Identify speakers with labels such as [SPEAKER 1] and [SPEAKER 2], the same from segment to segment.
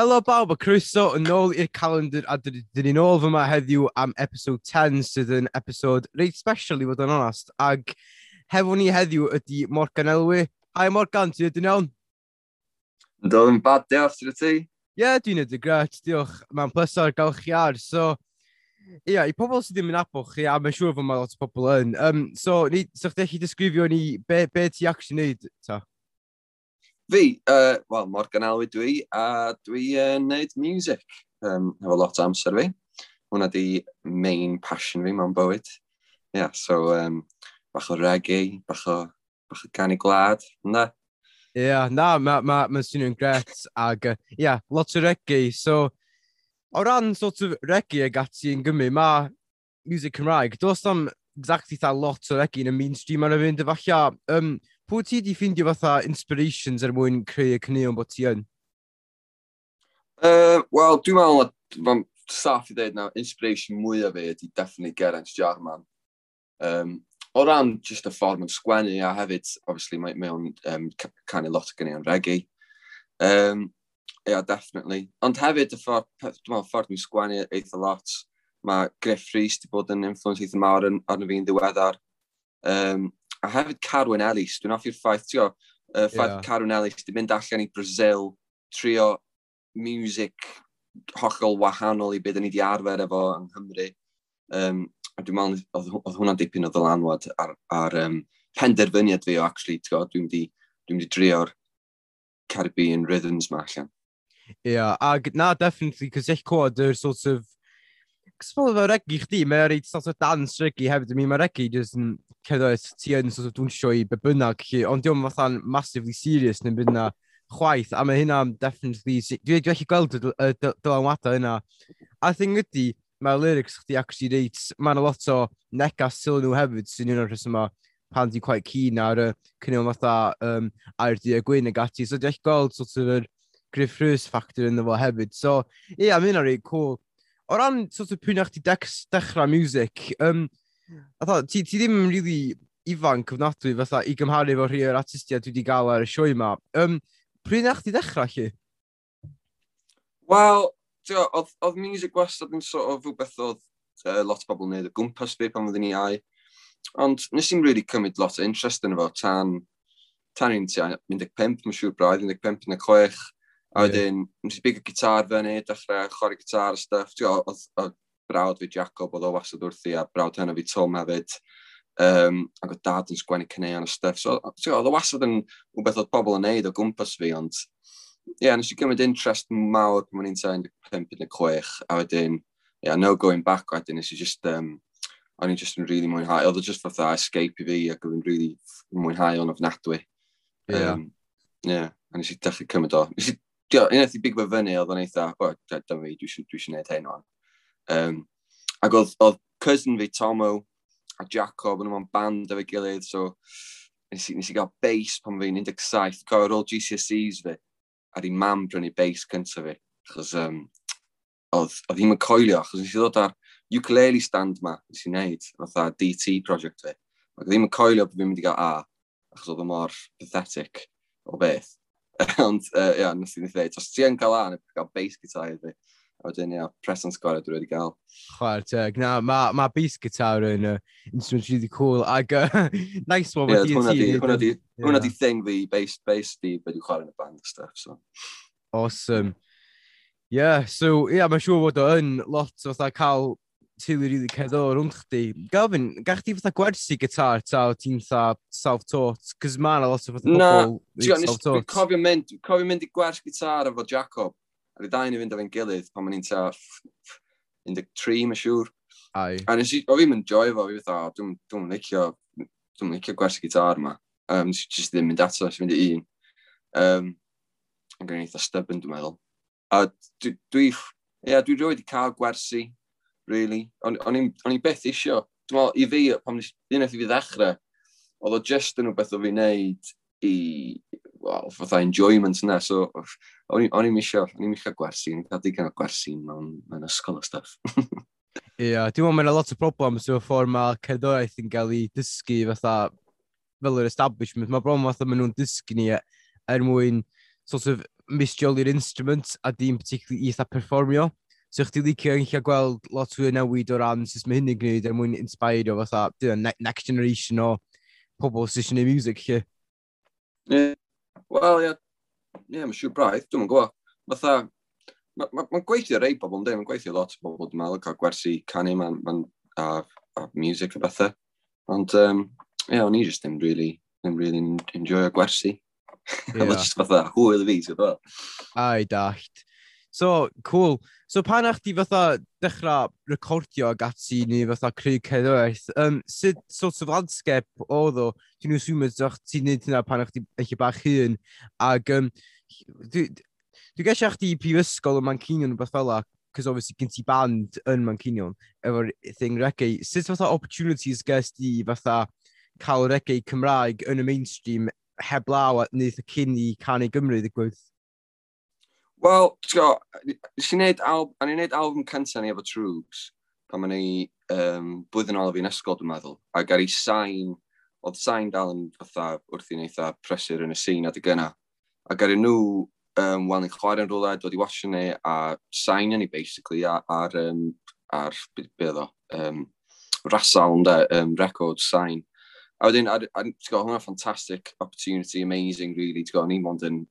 [SPEAKER 1] Helo bawb a croeso yn ôl i'r calendar a dyn ni'n ôl fyma heddiw am episode 10 sydd yn episode reit special i fod yn onast ag hefo ni heddiw ydy Morgan Elwy. Hai Morgan, ti ydy'n iawn?
[SPEAKER 2] Yn dod yn bad, diolch, ti'n ti? Ie,
[SPEAKER 1] yeah, dwi'n edrych gret, diolch. Mae'n plesor gael chi ar, so... Ie, yeah, i pobl sydd ddim yn abo chi, a mae'n siŵr fod mae lot o pobl yn. Um, so, ni, so chdi chi disgrifio ni be, be ti ac sy'n neud, ta?
[SPEAKER 2] Fi, uh, wel, Morgan Alwi dwi, a dwi yn uh, neud music um, efo lot o amser fi. Hwna di main passion fi mewn bywyd. Ia, yeah, so um, bach o reggae, bach o, bach o canu gwlad, na.
[SPEAKER 1] Ie, yeah, na, mae'n ma, ma swnio'n gret, ag ie, yeah, lot o reggae, so o ran sort of reggae ag ati yn gymryd, mae music Cymraeg, does am exactly that lot o reggae yn y mainstream ar y fynd, efallai, um, Pwy ti di ffeindio fatha inspirations er mwyn creu y cynnion bod ti yn?
[SPEAKER 2] Uh, Wel, dwi'n meddwl, mae'n saff i ddweud na, inspiration mwyaf fi ydy definitely Geraint Jarman. Um, o ran just y ffordd mae'n sgwennu a hefyd, obviously, mae o'n um, canu lot o gynnu am regi. Um, yeah, definitely. Ond hefyd, y ffordd, dwi'n meddwl, ffordd mae'n sgwennu eitha lot. Mae Griff Rhys wedi bod yn influence eitha mawr arno fi'n ddiweddar. Um, a hefyd Carwyn Ellis, dwi'n offi'r ffaith, ti'n uh, ffaith yeah. Carwyn Ellis, di mynd allan i Brazil, trio music hollol wahanol i beth ni wedi arfer efo yng Nghymru. Um, a dwi'n meddwl, oedd, oedd hwnna'n dipyn o ddylanwad ar, ar um, penderfyniad fi o, actually, ti'n dwi'n mynd dwi mynd drio'r Caribbean rhythms ma allan.
[SPEAKER 1] Ie, yeah, ag na, definitely, cos eich cwad yr sort of Sbwl fel regi chdi, mae reit sort of dans regi hefyd. mi mae regi jyst yn cerdded ti yn sort of dwnsio i be bynnag chi, ond diolch fatha'n massively serious neu bydd na chwaith, a mae hynna definitely... Dwi wedi gweld y dylanwadau yna. A thing ydy, mae'r lyrics chdi actually reit, mae'n lot o negas syl nhw hefyd sy'n un o'r rheswm yma pan di quite keen ar y cynnwyl fatha um, a'r di y gwyn ag ati. So dwi wedi gweld sort of yr griff rhys factor yn fo hefyd. So, ie, yeah, mae hynna'n reit cool o ran sort of, pwy na chdi dechrau music, um, atho, ti, ti ddim yn really ifanc ofnadwy fatha i gymharu efo rhai o'r artistiaid dwi wedi gael ar y sioe yma. Um, pryd na chdi dechrau chi?
[SPEAKER 2] Wel, oedd oedd music wastad yn sort of rhywbeth oedd uh, lot o bobl yn neud o gwmpas fi pan fyddwn ni ai. Ond nes i'n really cymryd lot o interest yn efo tan, tan un tua 15, mae'n siŵr braidd, 15 neu 6. A wedyn, yeah. nes i bigo gitar fyny, dechrau chwarae gitar a stuff. Ti'n oedd, oedd brawd fi Jacob, oedd o wastad wrthi, a brawd hynny fi Tom hefyd. Um, ac oedd dad yn sgwennu cyneuon a stuff. So, ti'n oedd o wastad yn rhywbeth oedd pobl yn neud o gwmpas fi, ond... Ie, yeah, nes i gymryd interest mawr pan o'n i'n 15-16, a wedyn, yeah, no going back wedyn, nes i just, um, o'n i'n just yn really mwynhau. Oedd o just fatha escape i fi, ac oedd yn really mwynhau o'n ofnadwy. Yeah. Um, yeah, a nes i dechrau cymryd o. Nes i unwaith i bigfa fyny, oedd o'n eitha, o, dyma fi, dwi eisiau gwneud hyn o'n. Um, ac oedd, oedd cousin fi, Tomo, a Jacob yn ymwneud band efo'i gilydd, so nes i, nes i gael bass pan fi'n 17, cael ar ôl GCSEs fi, a di mam brynu bass cyntaf fi, achos um, oedd, oedd hi'n coelio, achos nes i ddod ar ukulele stand ma, nes i wneud, fatha DT project fi, ac oedd hi'n coelio bod fi'n mynd i gael A, achos oedd o mor pathetic o beth. Ond, uh, ia, nes i'n dweud, os ti yn cael an, gael bass guitar iddi. A wedyn, ia, press on sgorio dwi wedi cael.
[SPEAKER 1] Chwer, teg. Na, mae ma bass guitar yn uh, instrument really cool. Ag, uh, nice one. Yeah,
[SPEAKER 2] hwnna e di, hwnna di, thing fi, bass, bass di, be dwi'n chwarae yn y band stuff, so.
[SPEAKER 1] Awesome. Yeah, so, ia, yeah, mae'n siŵr bod o yn lot fatha cael teulu rili really cerddor rwnd chdi. Gafin, gach ti fatha gwersi gitar ta o ti'n fatha self-taught? Cys ma na lot o fatha
[SPEAKER 2] pobl self-taught. Na, cofio mynd, cofio mynd i gwers gitar efo Jacob. A fi dain i fynd efo'n gilydd pan ma'n i'n ta 13, mae'n siŵr. Ai. A nes i, o fi'n mynd enjoy fo, fi fatha, dwi'n licio, dwi'n licio gwers gitar ma. Um, just ddim mynd ato, sy'n mynd i un. Um, yn gwneud eitha stubborn, dwi'n meddwl. A dwi, dwi, yeah, dwi roi wedi cael gwersi really. O'n i'n beth isio. Dwi'n meddwl, i fi, pan nes, unwaith i fi ddechrau, oedd o just yn rhywbeth o fi wneud i, well, fatha enjoyment yna. So, o'n i'n misio, o'n i'n misio gwersi, o'n i'n cael digon o gwersi mewn, mewn ysgol o stuff.
[SPEAKER 1] Ie, yeah, dwi'n meddwl mae'n lot o broblem sy'n ffordd mae cerddoriaeth yn cael ei dysgu fatha fel yr establishment. Mae bron fatha maen nhw'n dysgu ni er mwyn sort of misjoli'r instrument a dim particularly eitha performio. So chdi licio yn lle gweld lot fwy o newid o ran sut mae hynny'n gwneud er mwyn inspirio fatha dyna next generation o pobl sy'n eisiau gwneud music lle.
[SPEAKER 2] Yeah. Wel, ie, yeah. yeah, mae'n siŵr braidd, dwi'n gwybod. Fatha, mae'n ma, ma gweithio rei bobl, ynddo, mae'n gweithio lot o bobl, dwi'n meddwl, cael gwersi canu, mae'n ma, a, a music a bethau. Ond, um, ie, yeah, o'n i just ddim really, ddim really enjoy a gwersi. Yeah. just fatha, hwyl i fi, ti'n gwybod?
[SPEAKER 1] Ai, dallt. So, cool. So pan eich di fatha dechrau recordio ag ati ni fatha creu cerddoriaeth, um, sut sort of landscape oedd o? Dwi'n aswmio ddech ti'n neud hynna pan eich di eich bach hun. Ag, um, dwi'n dwi gesio eich di prifysgol yn Mancinion beth fel ac cos obviously gen ti band yn Mancinion efo'r thing reggae. Sut fatha opportunities ges di fatha cael reggae Cymraeg yn y mainstream heblaw at wneud y cyn i canu Gymru ddigwydd?
[SPEAKER 2] Wel, ti'n nes i wneud album, a ni'n gwneud album cyntaf ni efo Troops, pan ma'n ei um, blwyddyn ôl o fi'n ysgol, dwi'n meddwl, a gael i sain, oedd sain dal yn fatha wrth i'n eitha presur yn y sîn adeg yna, a gael nhw um, wel ni'n chwarae'n rhywle, dod i wasio ni, a sain ni, basically, ar, ar, um, ar beth o, um, rasal, ynda, um, record sain. A wedyn, ti'n gwybod, hwnna'n fantastic opportunity, amazing, really. Ti'n gwybod, ni'n mond yn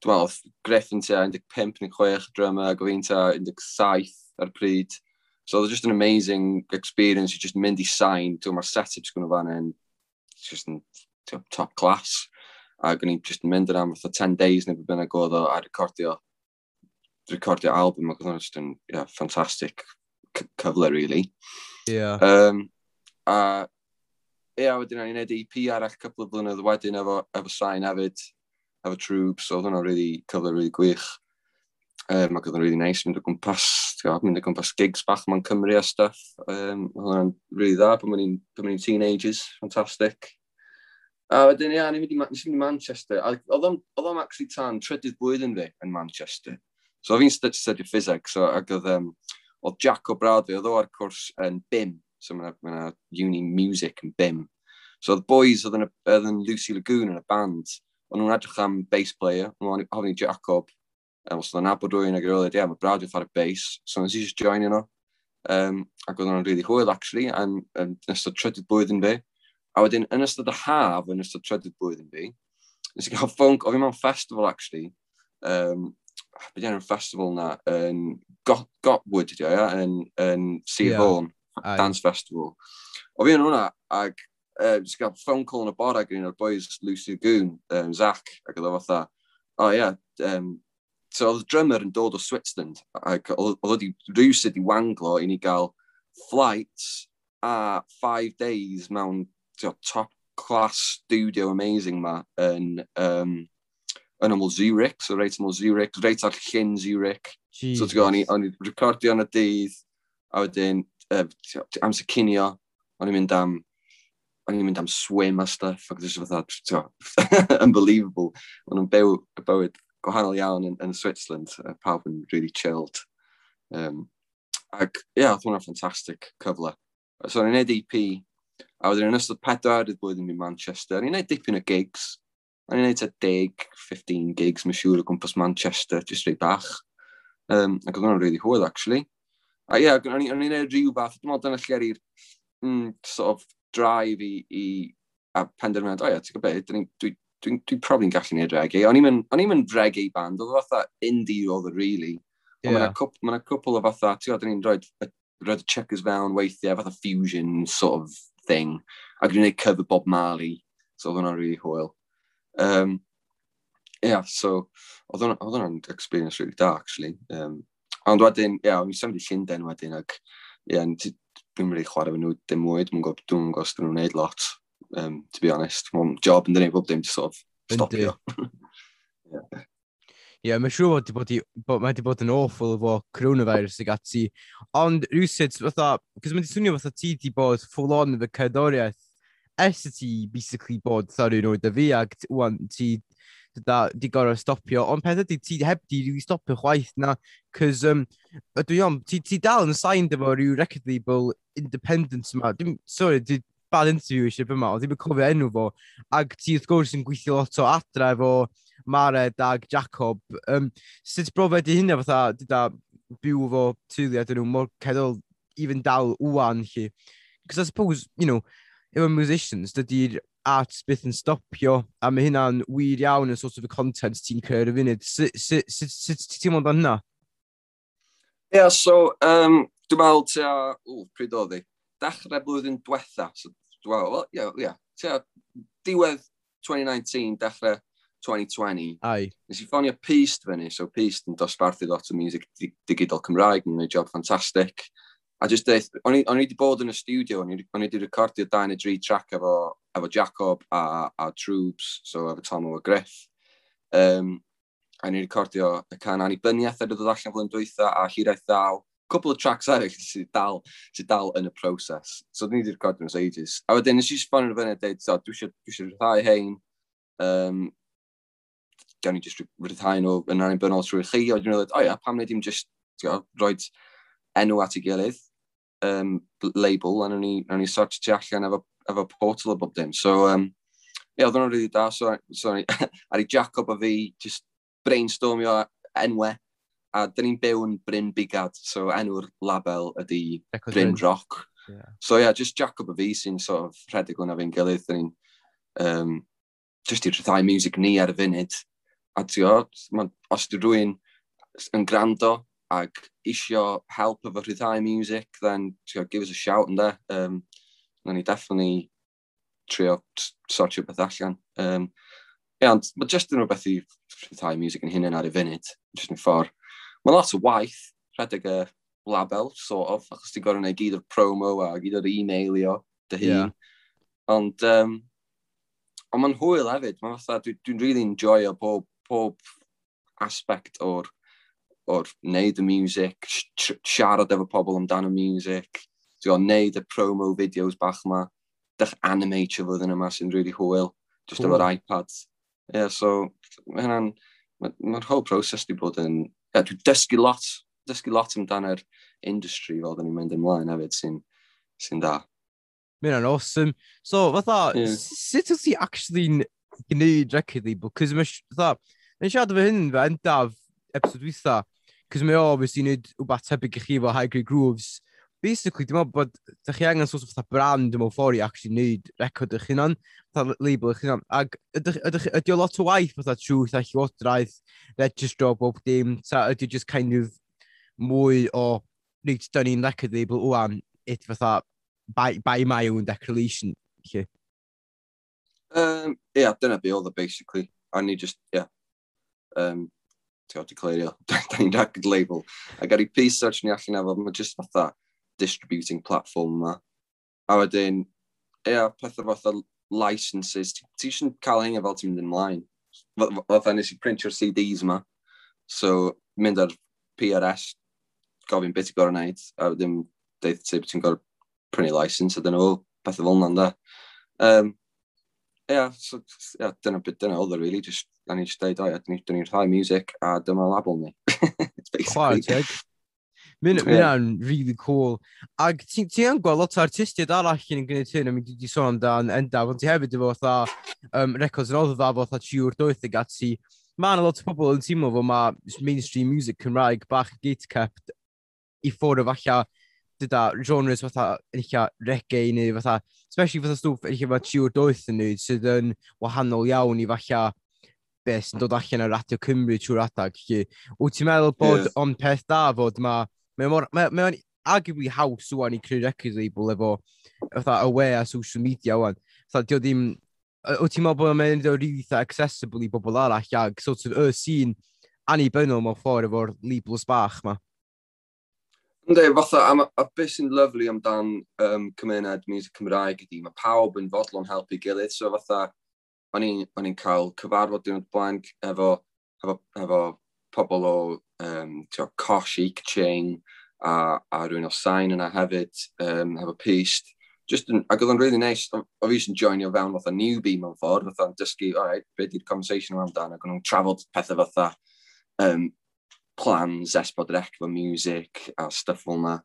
[SPEAKER 2] dwi'n meddwl, Griffin tua 15 neu 6 drama, ac oedd tua 17 ar pryd. So oedd e just an amazing experience, just mynd i sain, dwi'n mae'r set-ups gwnnw fan hyn, just yn top class. A gwni just mynd yna, am 10 days neu bydd yna godd o a recordio, recordio album, ac oedd hwnna just yn yeah, fantastic cyfle, really.
[SPEAKER 1] Yeah.
[SPEAKER 2] Um, a, ia, yeah, wedyn o'n i'n edrych EP arall cwpl o flynedd wedyn efo, efo sain hefyd, efo troops, oedd hwnna'n really, cyfle really gwych. Um, ac oedd hwnna'n really nice mynd o gwmpas, mynd o gwmpas gigs bach ma'n Cymru a stuff. Um, oedd hwnna'n really dda, pan ma'n ni'n teenagers, fantastic. A wedyn, ia, ni'n mynd i Manchester. Oedd o'n actually tan trydydd blwyddyn fi yn Manchester. So fi'n studio physics, so, ac oedd, um, oedd Jack o Brad fi, oedd o ar cwrs yn BIM, so mae ma uni music yn BIM. So oedd boys oedd yn, oedd yn Lucy Lagoon yn y band, o'n nhw'n edrych am bass player, o'n nhw'n hofyn i Jacob, um, os o'n nabod rwy'n ag erioed, ie, yeah, mae Brad yn ffordd bass, so nes i just join yno. Um, ac oedd nhw'n really hwyl, actually, yn um, ystod trydydd bwyd fi. A wedyn, yn ystod y haf, yn ystod trydydd bwyd fi, nes i gael ffwnc, o fi mewn festival, actually, um, beth yw'n festival na, yn Got Gotwood, ydy o, ia, yn, yn Sir yeah. Fôn, yeah. Dance Festival. O fi yn hwnna, ac uh, just gael phone call yn y bore gyda'n o'r boys Lucy Goon, um, Zach, ac oedd o fatha, o oh, ia, yeah, um, so oedd y drummer yn dod o Switzerland, ac oedd wedi rhywsyd i wanglo i ni gael flights a five days mewn tio, top class studio amazing ma yn, um, yn ymwyl Zurich, so reit ymwyl Zurich, reit ar llyn Zurich. Jesus. So ti'n gwybod, o'n i recordio yn y dydd, a wedyn, uh, amser cinio, o'n i'n mynd am o'n i'n mynd am swim a stuff, ac ddim fatha, unbelievable. Ond nhw'n byw y bywyd gwahanol iawn yn, yn Switzerland, a pawb yn really chilled. Um, ac ie, yeah, oedd hwnna'n ffantastig cyfle. So o'n i'n neud EP, a wedyn yn ystod pedwar i'r blwyddyn i Manchester, o'n i'n neud dipyn o gigs. O'n i'n neud e 10, 15 gigs, mae'n siŵr o gwmpas Manchester, jyst rei bach. Um, ac oedd hwnna'n really hwyl, actually. A ie, yeah, o'n i'n neud rhyw fath, dwi'n meddwl dyna lle i'r mm, sort of drive i, i a penderfyniad, o ia, ti'n gwybod beth, dwi'n dwi, dwi, dwi probably'n gallu gwneud reggae. O'n i'n mynd reggae band, oedd fatha indie oedd y really. Yeah. Mae'n yna cwpl o fatha, ti'n gwybod, ni'n rhoi roed y checkers fewn weithiau, fatha fusion sort of thing. A dwi'n gwneud cover Bob Marley, so oedd hwnna'n really hwyl. Um, yeah, so oedd hwnna'n experience really da, actually. Um, ond wedyn, ie, yeah, o'n i'n symud i Llundain wedyn, ac ie, yeah, dwi'n really chwarae nhw dim mwy, dwi'n gwybod, dwi'n gwybod sydd nhw'n gwneud lot, um, to be honest. Mae'n job yn dynnu bob dim, to sort of, stopio.
[SPEAKER 1] Ie, yeah, mae'n siŵr bod, bod, bod mae wedi bod yn awful efo coronavirus ag ati. Ond rhywsyd, fatha, cos mae'n swnio fatha ti wedi bod full on efo cerddoriaeth ers y ti basically bod fatha rhywun oed a fi ac wwan ti da, di gorau stopio. Ond peth ydy, ti heb di rili stopio chwaith na, cys um, ydw i ond, ti, ti dal yn signed efo rhyw record label independence yma. Dim, sorry, di bad interview eisiau yma, ond ddim yn cofio enw fo. Ac ti wrth gwrs yn gweithio lot o adra efo Mared ag Jacob. Um, sut brofed i hynna fatha, di da byw fo tyliad yn nhw mor cedol, even dal wwan chi. Because I suppose, you know, efo musicians, dydy'r a byth yn stopio, a mae hynna'n wir iawn yn sort of y content ti'n cyrraedd y funud. Sut ti'n mynd hynna?
[SPEAKER 2] Ie, yeah, so, um, dwi'n meddwl tua, ww, pryd oedd i, dechrau blwyddyn diwetha, so, dwi'n meddwl, well, ie, yeah, yeah, tua, diwedd 2019, dechrau 2020.
[SPEAKER 1] Ai.
[SPEAKER 2] Nes i ffonio Peast fyny, so Peast yn dosbarthu lot o music digidol Cymraeg, yn gwneud job ffantastig a just deith, o'n i wedi bod yn y studio, o'n i wedi recordio dau neu dri track efo, efo Jacob a, a Troops, so efo Tom o Griff. Um, a ni recordio y can annibyniaeth ar y ddod allan flwyddyn dwytha a hiraeth ddaw. Cwbl o tracks eraill sydd dal, sydd dal yn y proses. So ni wedi recordio nhw'n ages. A wedyn, nes i sbon yn y fyny a dweud, so, dwi eisiau rhyddhau hein. Um, gawn ni just rhyddhau nhw yn annibynnol trwy'r chi. A dwi'n meddwl, o ia, pam wneud i'n just rhoi enw at ei gilydd um, label a nhw'n ni, ni sort ti allan efo, efo portal o bob dim. So, um, ie, yeah, oedd hwnnw'n rili da. So, so ar i Jacob a fi, just brainstormio enwau. A dyn ni'n byw yn Bryn Bigad, so enw'r label ydy Echoes Bryn Rock. Yeah. So yeah, just Jacob a fi sy'n sort of rhedeg hwnna fi'n gilydd. Dyn ni'n um, just i rhyddhau music ni ar y funud. A ti o, os di rwy'n yn grando, ag isio help efo rhyddhau music, then you know, give us a shout yn de. Um, na ni definitely trio sortio beth allan. Um, yeah, ond mae just yn rhywbeth i rhyddhau music yn hynny'n ar y funud, just yn ffordd. Mae lot o waith, rhedeg y label, sort of, achos ti'n gorau gwneud gyd o'r promo a gyd o'r e-mailio dy hun. Yeah. Ond, um, ond mae'n hwyl hefyd, mae'n fatha, dwi'n dwi really enjoyo pob, pob aspect o'r o'r neud y music, siarad efo pobl amdano music, ti'n neud y promo videos bach yma, dych animatio fod yn yma sy'n really hwyl, just cool. efo'r hmm. iPad. Ie, yeah, so mae hynna'n, mae'r ma whole process di bod yn, yeah, dwi'n dysgu lot, dysgu lot amdano'r industry fel dyn ni'n mynd ymlaen hefyd sy'n sy da.
[SPEAKER 1] Mae'n an awesome. So, fatha, yeah. sut wyt ti actually gwneud record label? Cos mae, fatha, Mae'n siarad efo hyn fe, yn daf, episod wytha, Cos mae o, bys i wneud wbath tebyg i chi efo High Grade Grooves. Basically, dim ond bod da chi angen sort of fatha brand ym mewn ffordd i actually neud record eich hunan, fatha label eich hunan. Ac ydy o lot o waith fatha trwy fatha llywodraeth, registro bob dim, ta ydy just kind of mwy o wneud dyn ni'n record label o'n it fatha by, by my own declaration. Ie,
[SPEAKER 2] um, yeah, dyna be oedd o basically. A ni just, yeah. Um, ti'n declario, da ni'n record label. A gari peace search ni allan efo, mae just fatha distributing platform yma. A wedyn, ia, pethau fatha licenses, ti eisiau cael hynny fel ti'n mynd ymlaen. Fatha nes i printio'r CDs yma, so mynd ar PRS, gofyn beth i gorau wneud, a wedyn deith ti beth ti'n gorau prynu license, a dyna fo, pethau fel yna, da. Um, yeah, so, yeah, dyna beth dyna oedd o, really, just da ni eisiau dweud, o ia, dyn ni'n rhai music a dyma label ni.
[SPEAKER 1] Chwarteg. Mae'n yeah. really cool. Ac ti'n ti gweld lot o artistiaid arall yn gwneud hyn, a mi wedi sôn amdan endaf, ond ti hefyd efo fatha um, records yn oedda fatha tiwr doeth ag ati. Mae yna lot o bobl yn teimlo fo mae mainstream music Cymraeg bach gatekept i ffwrdd o falla dyda genres fatha yn eich reggae neu fatha, especially fatha stwff yn eich mae tiwr doeth yn neud sydd yn wahanol iawn i falla beth sy'n dod allan ar Radio Cymru trwy'r adag. Wyt ti'n meddwl bod yeah. o'n peth da fod ma... Mae o'n ma, ma, ma arguably haws o'n i creu record label efo fatha away a social media o'n. Fatha, dio ddim... Wyt ti'n meddwl bod o'n mynd o rili accessible i bobl arall ag sort of y sy'n annibynnol mewn ffordd efo'r labels bach ma.
[SPEAKER 2] Ynddi, fatha, a, a beth sy'n lyflu amdan um, cymuned music Cymraeg ydy, mae pawb yn fodlon helpu gilydd, so fatha, o'n i'n cael cyfarfod diwrnod blaen efo, efo, efo pobl o um, tio, Cosh Eek Chain a, a rhywun o Sain yna hefyd, um, efo Pist. Just yn, ac oedd o'n really nice, o fi sy'n joinio fewn fatha newbie mewn ffordd, fatha'n dysgu, all right, be di'r conversation yma amdano, ac o'n nhw'n trafod pethau fatha um, plans, esbod esbodrec, fo music a stuff fel yna.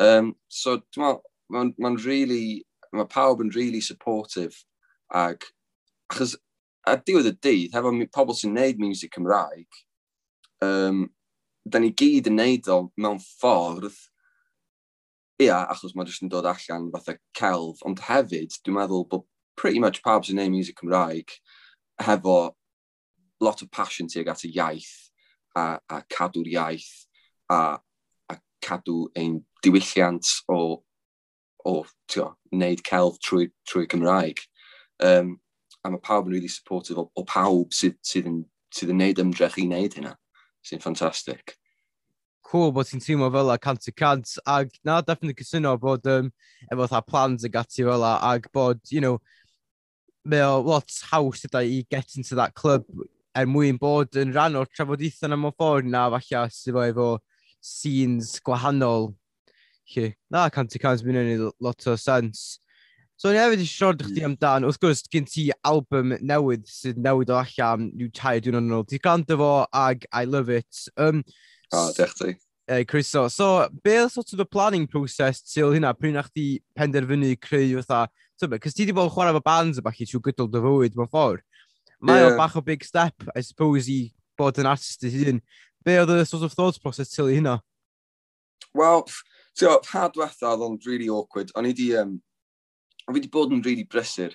[SPEAKER 2] Um, so, dwi'n meddwl, mae'n ma really, mae pawb yn really supportive ac achos a diwedd y dydd, hefo pobl sy'n neud music Cymraeg, um, da ni gyd yn neud o mewn ffordd, ia, achos mae jyst yn dod allan fatha celf, ond hefyd, dwi'n meddwl bod pretty much pawb sy'n neud music Cymraeg hefo lot o passion tuag at y iaith a, a cadw'r iaith a, a cadw ein diwylliant o, o tio, wneud celf trwy, trwy Cymraeg. Um, a mae pawb yn really supportive o, o pawb sydd, sydd, yn, sydd yn neud ymdrech i wneud hynna, sy'n ffantastig.
[SPEAKER 1] Cool bod ti'n teimlo fel a cant y cant, ac na, definitely cysyno bod um, efo tha plans ag ati fel a, ac bod, you know, mae o lot haws yda i get into that club er mwyn bod yn rhan o'r trafodaethau na mewn ffordd na falle sydd efo scenes gwahanol. Chi. Na, cant i cant, mynd yn lot o sens. So ni hefyd i siarad chdi amdan, wrth gwrs, gen ti album newydd sydd newid o allan yw tai dwi'n yn ôl. Ti'n gwrando fo ag I Love It. Um,
[SPEAKER 2] o, oh, dech ti.
[SPEAKER 1] Uh, Criso. So, be oedd sort of the planning process til hynna, pryn na chdi penderfynu creu fatha, tybe, cys ti di bod yn chwarae fo bands o bach i trwy gydol dy fywyd mewn ffordd. Mae yeah. o bach o big step, I suppose, i bod yn artist i hun. Be oedd y sort of thoughts process til hynna?
[SPEAKER 2] Wel, ti'n gwybod, pa diwetha oedd o'n really awkward. O'n i di, um, fi wedi bod yn really brysur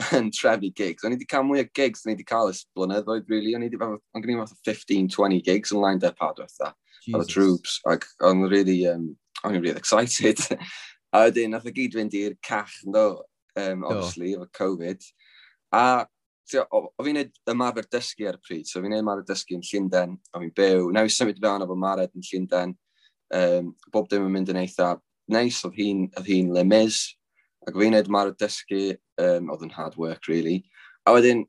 [SPEAKER 2] yn trefnu gigs. O'n i wedi cael mwy o gigs o'n i wedi cael ys blynyddoedd, really. O'n i wedi cael, o'n gen fath 15-20 gigs yn lined up ad fatha. Ar y troops, ac o'n really, um, o'n i'n really excited. a wedyn, nath o gyd fynd i'r cach, no, um, obviously, efo Covid. A o fi'n neud ymarfer dysgu ar y pryd, so fi'n neud ymarfer dysgu yn Llundain, o fi'n byw, nawr i symud fewn efo Mared yn Llundain, um, bob dim yn mynd yn eitha neis, oedd hi'n hi, hi Lemys, Ac fi'n edrych ma'r dysgu um, oedd yn hard work, really. A wedyn,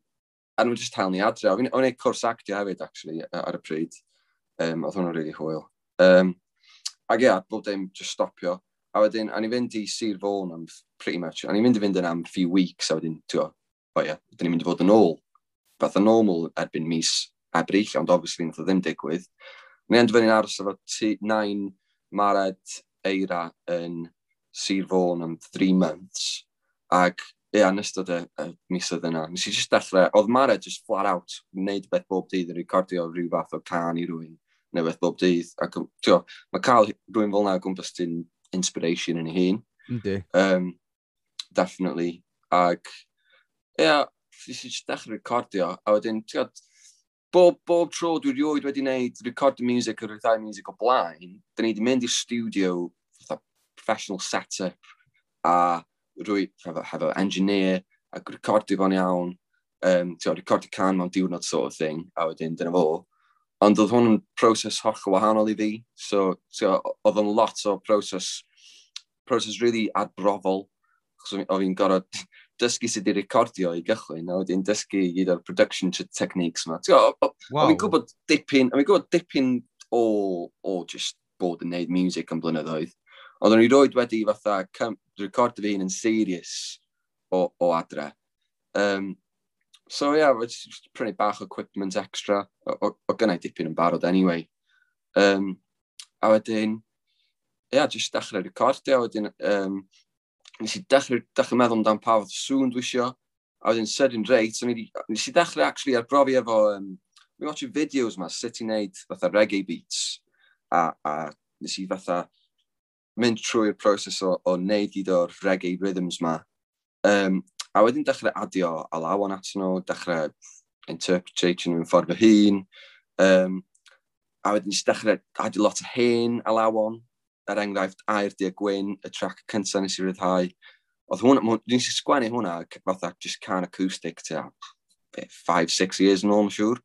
[SPEAKER 2] a nhw'n just talu ni adre. O'n i'n cwrs actio hefyd, actually, ar y pryd. Um, oedd hwnna'n really hwyl. Um, ac ia, bob dim just stopio. A wedyn, a ni fynd i Sir Fôn am pretty much. A ni'n mynd i fynd yn am few weeks, a wedyn, ti'n o, o ia, dyn ni'n mynd i fod yn ôl. Beth yn normal erbyn mis ebrill, ond obviously nath o ddim digwydd. Ni'n endfynu'n aros efo 9 mared eira yn Sir Fôn am three months, ac ie, yn ystod y, y misoedd yna, nes i just dechrau, oedd Mare just flat out, wneud beth bob dydd yn recordio rhyw fath o can i rwy'n, neu beth bob dydd, ac tio, mae cael rwy'n fel na gwmpas ti'n inspiration yn ei hun.
[SPEAKER 1] Yndi.
[SPEAKER 2] Um, definitely, ac ie, yeah, nes i just dechrau recordio, a wedyn, tio, bob, bob tro dwi rioed wedi wneud record music ar rhywbeth music o blaen, da ni wedi mynd i'r studio professional setup a rwy hefo, hefo engineer a recordio fo'n iawn, um, ti'n recordio can mewn diwrnod sort of thing, a wedyn dyna fo. Ond oedd hwn yn proses holl wahanol i fi, so oedd yn lot o proses, proses really adbrofol, achos oedd fi'n gorfod dysgu sydd wedi recordio i gychwyn, a wedyn dysgu gyd o'r production techniques yma. Wow. O'n i'n gwybod dipyn, o'n fi'n gwybod dipyn o, o just bod yn neud music yn blynyddoedd, Ond o'n i roed wedi fatha record fi hun yn serious o, o adre. Um, so ia, yeah, prynu bach o equipment extra, o, o, o gynnau dipyn yn barod anyway. Um, a wedyn, ia, yeah, jyst dechrau recordio, a wedyn um, nes i dechrau, dechrau meddwl amdan pa fath sŵn dwi isio, a wedyn sudden rate, so nes i dechrau actually arbrofi efo, um, mi watch videos ma, sut i wneud fatha reggae beats, a, a nes i fatha mynd trwy'r proses o, o wneud gyd o'r reggae rhythms ma. Um, a wedyn dechrau adio alawan atyn nhw, dechrau interpretation yn ffordd fy hun. Um, a wedyn nes dechrau adio lot o hen alawan, er enghraifft Air Dia Gwyn, y track cyntaf nes i ryddhau. Oedd hwnna, nes i sgwennu hwnna fatha just can acoustic to 5-6 years yn ôl, yn siŵr.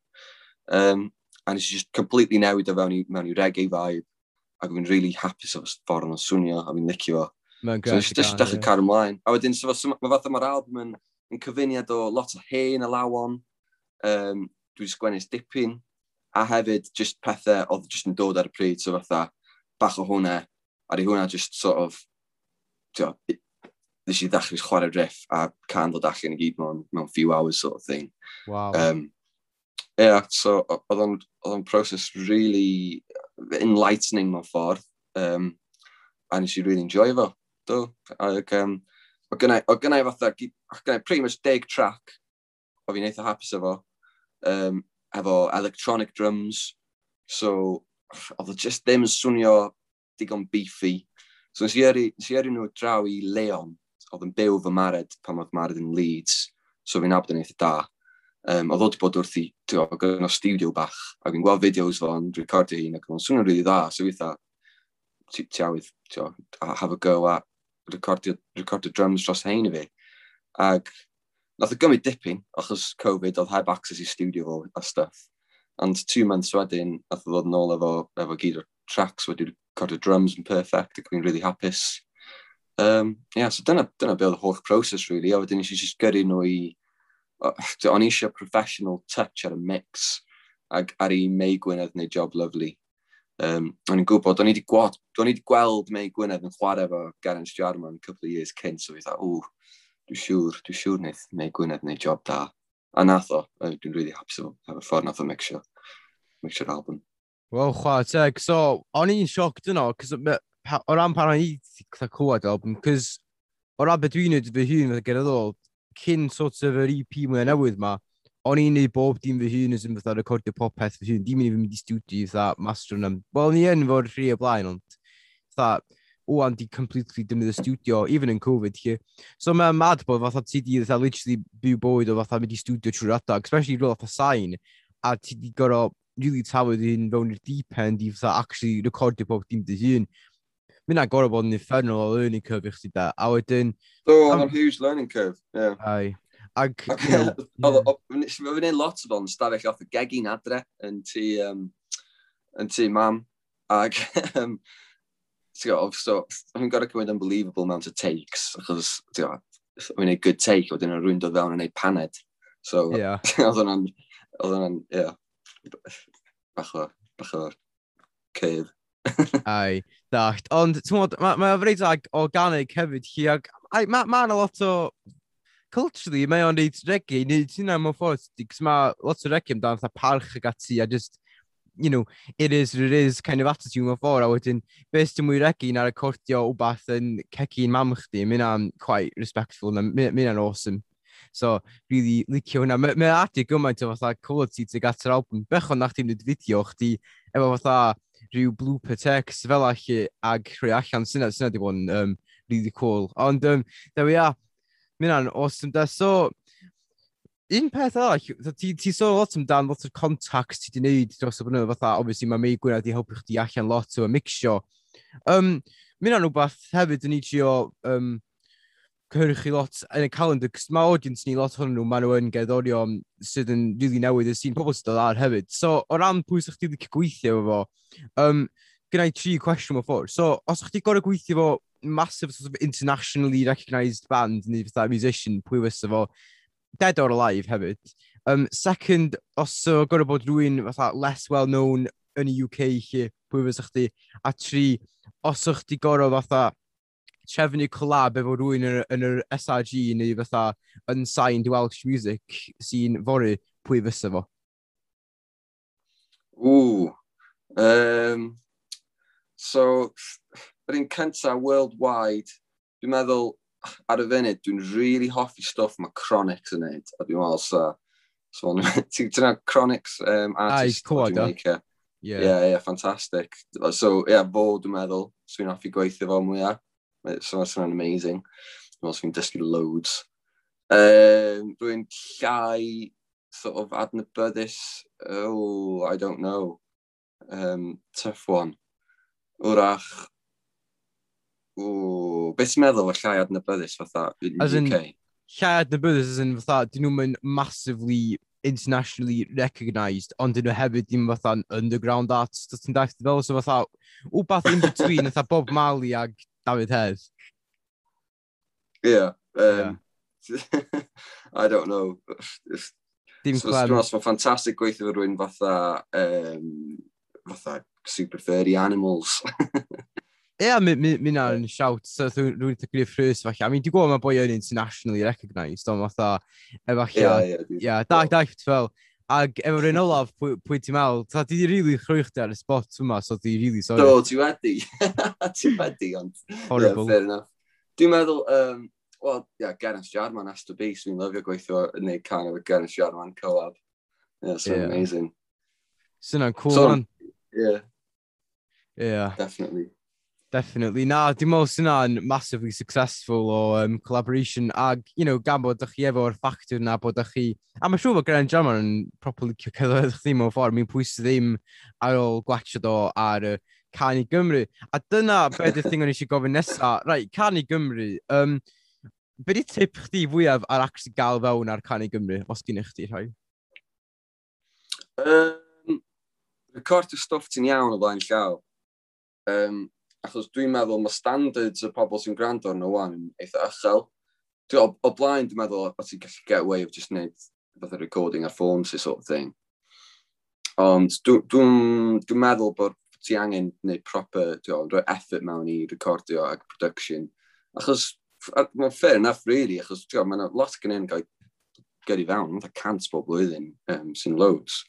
[SPEAKER 2] Um, a nes i just completely newid o fewn i, mewn i reggae vibe ac fi'n really hapus o'r ffordd o'n swnio, a fi'n licio fo.
[SPEAKER 1] Mae'n gwych.
[SPEAKER 2] So, dechrau yeah. car ymlaen. A wedyn, so, mae fath yma'r album yn, yn cyfuniad o lot o hen a lawon, um, dwi'n sgwennu dipyn, a hefyd just pethau oedd just yn dod ar y pryd, so fatha bach o hwnna, a di hwnna just sort of, tio, nes i ddechrau chwarae riff a can ddod allan i gyd mewn, mewn few hours sort of thing.
[SPEAKER 1] Wow.
[SPEAKER 2] Um, yeah, so oedd o'n proses really enlightening mewn ffordd. Um, a nes i really enjoy fo. Do. Ac, um, o gynnau, o gynnau fatha, o gynnau pretty much deg track o fi'n eitha hapus efo, um, efo electronic drums. So, oedd o just ddim yn swnio digon beefy. So, nes i eri, nes i eri nhw draw i Leon, oedd yn byw fy mared pan oedd mared yn Leeds. So, fi'n abod yn eitha da. Um, oedd o wedi bod wrth i, ti'n gynnal studio bach, ac yn gweld fideos fo'n recordio hun, ac o'n swnio'n rili dda, so fi weitha, ti awydd, have a go a recordio, recordio drums dros hein i fi. Ac nath o gymryd dipyn, achos Covid oedd heb access i studio fo a stuff. And two months wedyn, nath o ddod yn ôl efo, efo gyd o'r tracks wedi recordio drums yn perfect, ac fi'n really hapus. Um, yeah, so dyna, dyna be oedd y holl proses, really. A wedyn eisiau just gyrru nhw i o'n eisiau professional touch ar y mix ac ar i May Gwynedd neu job lovely. Um, o'n i'n gwybod, o'n i wedi gweld, gweld May Gwynedd yn chwarae efo Garen Stjarman couple of years cynt, so fi dda, ww, dwi'n siŵr, dwi'n siŵr wneud May Gwynedd neu job da. A nath o, dwi'n really hapus efo, efo ffordd nath o mixio, mixio'r album.
[SPEAKER 1] Wel, chwa, teg, so, o'n i'n sioct yno, cos o ran pan o'n i clywed album, cos o ran beth dwi'n neud fy hun, e gyda ddo, cyn sort of yr EP mwy newydd ma, o'n i'n neud bob dim fy hun yn fatha recordio popeth fy hun, dim yn i fy mynd i studio fatha master yna. Wel, ni yn fod rhi o blaen, ond fatha, o, and di completely dymryd y studio, even yn Covid chi. So mae'n mad bod fatha ti di fatha literally byw bywyd o fatha mynd i studio trwy'r adag, especially rwy'n fatha sain, a ti di gorau really tawyd hyn fewn i'r deep end i fatha actually recordio bob dim dy hun mynd agor gorau bod yn uffernol o learning curve i chdi da. A wedyn...
[SPEAKER 2] Do, oedd o'n huge learning curve. Yeah.
[SPEAKER 1] Ai. Ag...
[SPEAKER 2] Nes i fynd lot o fo'n stafell off y gegin adre yn ti, um, yn ti mam. Ag, um, ti'n gwybod, so, fi'n gorau cymryd unbelievable amount of takes, achos, ti'n gwybod, fi'n gwneud good take, wedyn yn rwy'n dod fewn yn ei paned. So, yeah. oedd hwnna'n, oedd hwnna'n, ie, yeah, bach o, bach o cave.
[SPEAKER 1] Ai, dacht. Ond, ti'n modd, mae'n ma freid ag organic hefyd hi, ag mae ma yna lot o... Culturally, mae o'n neud regi, neu ti'n mewn ffordd, cos mae lot o regi amdano fatha parch ag ati, a just, you know, it is, it is kind of attitude mewn ffordd, a wedyn, beth ti'n mwy regi na'r recordio o bath yn cegi yn mam chdi, mynd am quite respectful, mynd am awesome. So, really licio hwnna. Mae ma adi gymaint o fatha quality tuag at yr album. Bechon na chdi'n neud fideo, chdi efo fatha rhyw blooper text fel allu ag rhoi allan syna, syna di bod yn um, really cool. Ond, um, there we are. mynd an, awesome da. So, un peth arall, ti, ti sôn lot amdan lot o'r contacts ti wedi gwneud dros y blynyddo fatha, obviously mae mei gwirionedd i helpu chdi allan lot o'r mixio. Um, mynd an rhywbeth hefyd yn i trio um, cyrchu lot yn y calendar, cys mae audience ni lot hwnnw, maen nhw yn gerddorion sydd yn rili really newydd y sy'n pobl sydd dod ar hefyd. So, o ran pwy sy'ch ti wedi gweithio efo fo, um, gyda i tri cwestiwn o ffwrdd. So, os o'ch ti gorau gweithio fo massive sort of internationally recognised band neu fatha musician, pwy fysa fo dead or alive hefyd. Um, second, os o gorau bod rhywun fatha less well-known yn y UK chi, pwy fysa chdi. A tri, os o'ch ti gorau fatha trefnu collab efo rwy'n yn, yn yr SRG neu fatha unsigned Welsh Music sy'n fory pwy fysa fo?
[SPEAKER 2] Ww. Um, so, yr un cynta worldwide, dwi'n meddwl ar y funud, dwi'n really hoffi stuff mae Chronics yn neud, a dwi'n meddwl sa, so ti'n gwneud Chronics um, artist.
[SPEAKER 1] Ai, cwad, o? Ie,
[SPEAKER 2] yeah. yeah, yeah, fantastic. So, yeah, fo dwi'n meddwl, so fi'n hoffi gweithio fo mwyaf. So that's an amazing. Dwi'n meddwl sy'n dysgu loads. Um, dwi'n llai sort of adnabyddus. Oh, I don't know. Um, tough one. Wrach, Ooh, beth sy'n meddwl o llai adnabyddus fatha yn
[SPEAKER 1] UK? In, llai adnabyddus as in fatha, dyn nhw'n mynd massively internationally recognised, ond dyn nhw hefyd ddim fatha underground arts, dyn daeth fel, so fatha, wbath in between, fatha Bob Marley ag David Hez.
[SPEAKER 2] Yeah. Um, yeah. I don't know.
[SPEAKER 1] Dim so, clem.
[SPEAKER 2] Dwi'n ffantastig gweithio fy rwy'n fatha, um, fatha super furry animals.
[SPEAKER 1] Ie, yeah, mi na yn siawt, so rwy'n eitha gwneud ffrys falle. I mean, di gwybod mae boi yn internationally recognised, ond fatha, efallai, ie, da, da, fel, Ac efo rhan olaf, pwy, pwy ti'n meddwl, ta di rili really chrwy chdi ar y spot yma, so di rili really sori.
[SPEAKER 2] Do, ti wedi. ti wedi, ond...
[SPEAKER 1] Horrible.
[SPEAKER 2] Yeah, fair enough. Dwi'n meddwl, um, well, yeah, Gareth Jarman, Astor so fi'n lyfio gweithio yn neud can efo Gareth Jarman collab. Yeah, so yeah. amazing.
[SPEAKER 1] Sy'n cool,
[SPEAKER 2] so,
[SPEAKER 1] man.
[SPEAKER 2] Yeah.
[SPEAKER 1] Yeah.
[SPEAKER 2] Definitely.
[SPEAKER 1] Definitely. Na, dim ond sy'n na'n massively successful o um, collaboration ag, you know, gan bod chi efo'r ffactor na bod chi... A mae'n siŵr bod Geraint Jarman yn properly cyrraedd chdi mewn ffordd. Mi'n pwysau ddim ar ôl gwachod o ar y uh, Cani Gymru. A dyna beth yw'r thing o'n eisiau gofyn nesaf. Right, Cani Gymru. Um, be di tip chdi fwyaf ar actually gael fewn ar Cani Gymru, os gyn eich di rhoi?
[SPEAKER 2] Um, record y stwff ti'n iawn o blaen llaw. Um, achos dwi'n meddwl mae standards y pobl sy'n gwrando arno wan yn eitha uchel. Dwi, o, o blaen, dwi'n meddwl o ti'n gallu get away of just wneud fath o recording ar ffôn sy'n sort of thing. Ond dwi'n dwi, dwi, dwi meddwl bod ti angen wneud proper, dwi'n rhoi effort mewn i recordio ac production. Achos, mae'n fair enough really, achos dwi'n mae'n lot gan un gael gyrru fewn, mae'n cant bob blwyddyn um, sy'n loads.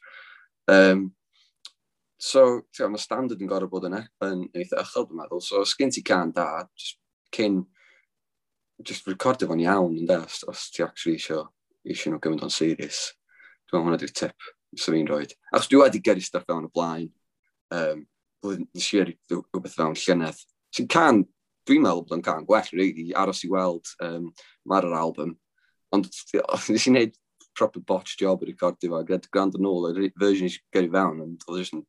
[SPEAKER 2] Um, So, ti'n mae standard yn gorau bod yna, yn eitha ychel, dwi'n meddwl. So, os gen ti can da, just, cyn, just recordio fo'n iawn, yn os, os ti actually isio, isio nhw gymryd o'n serious. Dwi'n meddwl hwnna di'r tip, sy'n fi'n rhoi. Achos dwi wedi gyrru stuff fewn y blaen, um, blwyddyn nes i eri rhywbeth fewn llynedd. Sy'n can, dwi'n meddwl bod yn can gwell, really, aros i weld, um, mar yr album. Ond nes i wneud proper botch job i recordio fo, gyda gwrando nôl, y version i gyrru fewn, ond oedd e jyst yn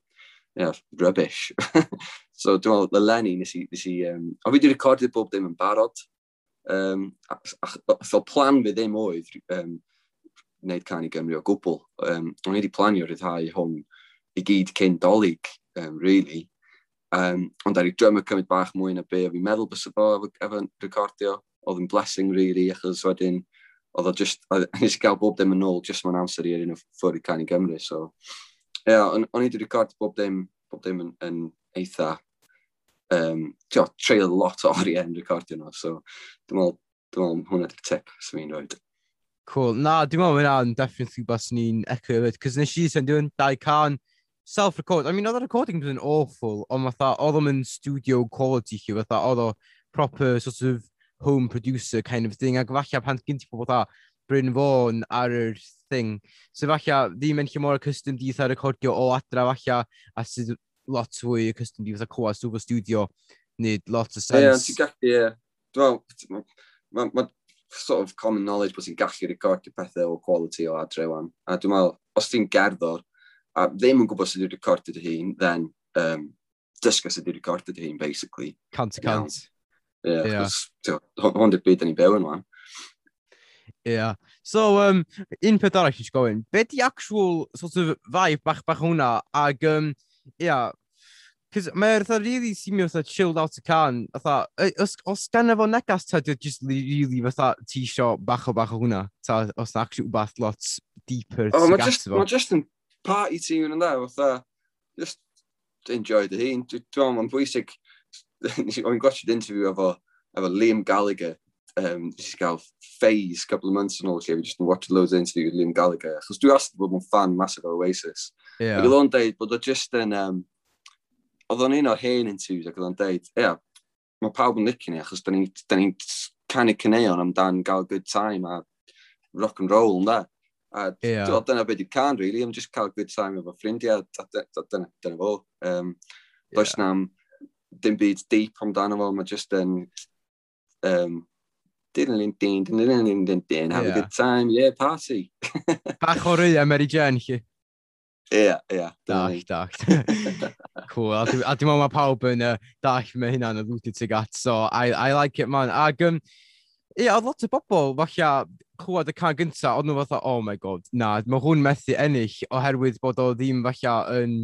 [SPEAKER 2] yeah, rubbish. so dwi'n meddwl, y Lenny nes i... Nes i um, a fi wedi recordio bob dim yn barod. Um, ach, ach, plan fi ddim oedd um, wneud can i Gymru o gwbl. Um, o'n i wedi planio rhyddhau hwn i gyd cyn dolyg, um, really. Um, ond ar i drummer cymryd bach mwy na be fi'n meddwl bys fo efo, efo recordio. Oedd yn blessing, really, achos wedyn... Oedd o just... Nes i gael bob dim yn ôl, just mewn amser i ar o ffwrdd i can i Gymru, so... Ie, yeah, o'n, on i wedi record bob dim, bob dim yn, yn eitha, um, tio, treulio lot o oriau yn recordio nhw, so dwi'n meddwl, dwi'n meddwl hwnna di'r tip sy'n fi'n rhoi.
[SPEAKER 1] Cool. Na, dwi'n meddwl hwnna'n definitely bus ni'n echo it, cos nes i sy'n dwi'n dau can self-record. I mean, oedd y recording yn awful, ond fatha, oedd o'n studio quality chi, fatha, oedd o proper sort of home producer kind of thing, ac falle pan gen ti pobl fatha, Bryn Fawn ar yr thing. So falle, ddim yn lle mor custom di eitha recordio o adra falle, a sydd lot fwy custom di eitha cwa stwf o studio, nid lot o sens.
[SPEAKER 2] Ie, yeah, ti'n gallu, ie. Dwi'n meddwl, mae sort of common knowledge bod ti'n gallu recordio pethau o quality o adre wan. A dwi'n meddwl, os ti'n gerddor, a ddim yn gwybod sydd wedi recordio dy hun, then um, dysgu sydd wedi recordio dy hun, basically.
[SPEAKER 1] Cant y cant.
[SPEAKER 2] Ie, yeah, yeah. hwn di'r byd yn ei byw yn wan.
[SPEAKER 1] Yeah. So, um, un peth arall eisiau gofyn. Be di actual sort of vibe bach bach hwnna? Ag, um, yeah, Cys mae'r e fatha really seemio fatha chilled out y can. Fatha, e, os, os gan efo negas ta, dwi'n just really fatha ti isio bach o bach o hwnna. Ta, os na actually wbath lot deeper
[SPEAKER 2] oh,
[SPEAKER 1] sy'n gas efo.
[SPEAKER 2] Mae just yn party team yn yna, fatha, just enjoy dy hun. Dwi'n meddwl, mae'n bwysig. O'n i'n gwachod interview efo, efo Liam Gallagher, um, nes i gael phase couple of months yn ôl lle, fi just yn watch loads of interview with Liam Gallagher, achos dwi wastad bod yn fan massive o Oasis. Yeah. Ac oedd o'n deud bod o just yn, um, oedd o'n un o hen interviews ac oedd o'n deud, ia, yeah, mae pawb yn licio ni achos da ni'n ni, ni canu cyneuon amdan gael good time a rock and roll ynda. A yeah. Dwi, dyna beth yw can, really, am just cael good time efo ffrindiau, dyna, dyna fo. Um, yeah.
[SPEAKER 1] Does
[SPEAKER 2] na'm dim byd deep amdano fo, mae just yn um, dyn, dyn, dyn, dyn, dyn, have
[SPEAKER 1] yeah.
[SPEAKER 2] a good time, yeah, party.
[SPEAKER 1] Bach o rwy Mary Jane chi.
[SPEAKER 2] Ie, ie.
[SPEAKER 1] Dach, dach. cool. A dwi'n meddwl mae pawb yn uh, dach mae hynna'n alluded to gat, so I, I like it, man. Ag, um, ie, yeah, oedd lot o bobl, falle, clywed y can gynta, oedd nhw fatha, oh my god, na, mae hwn methu ennill oherwydd bod o ddim falle yn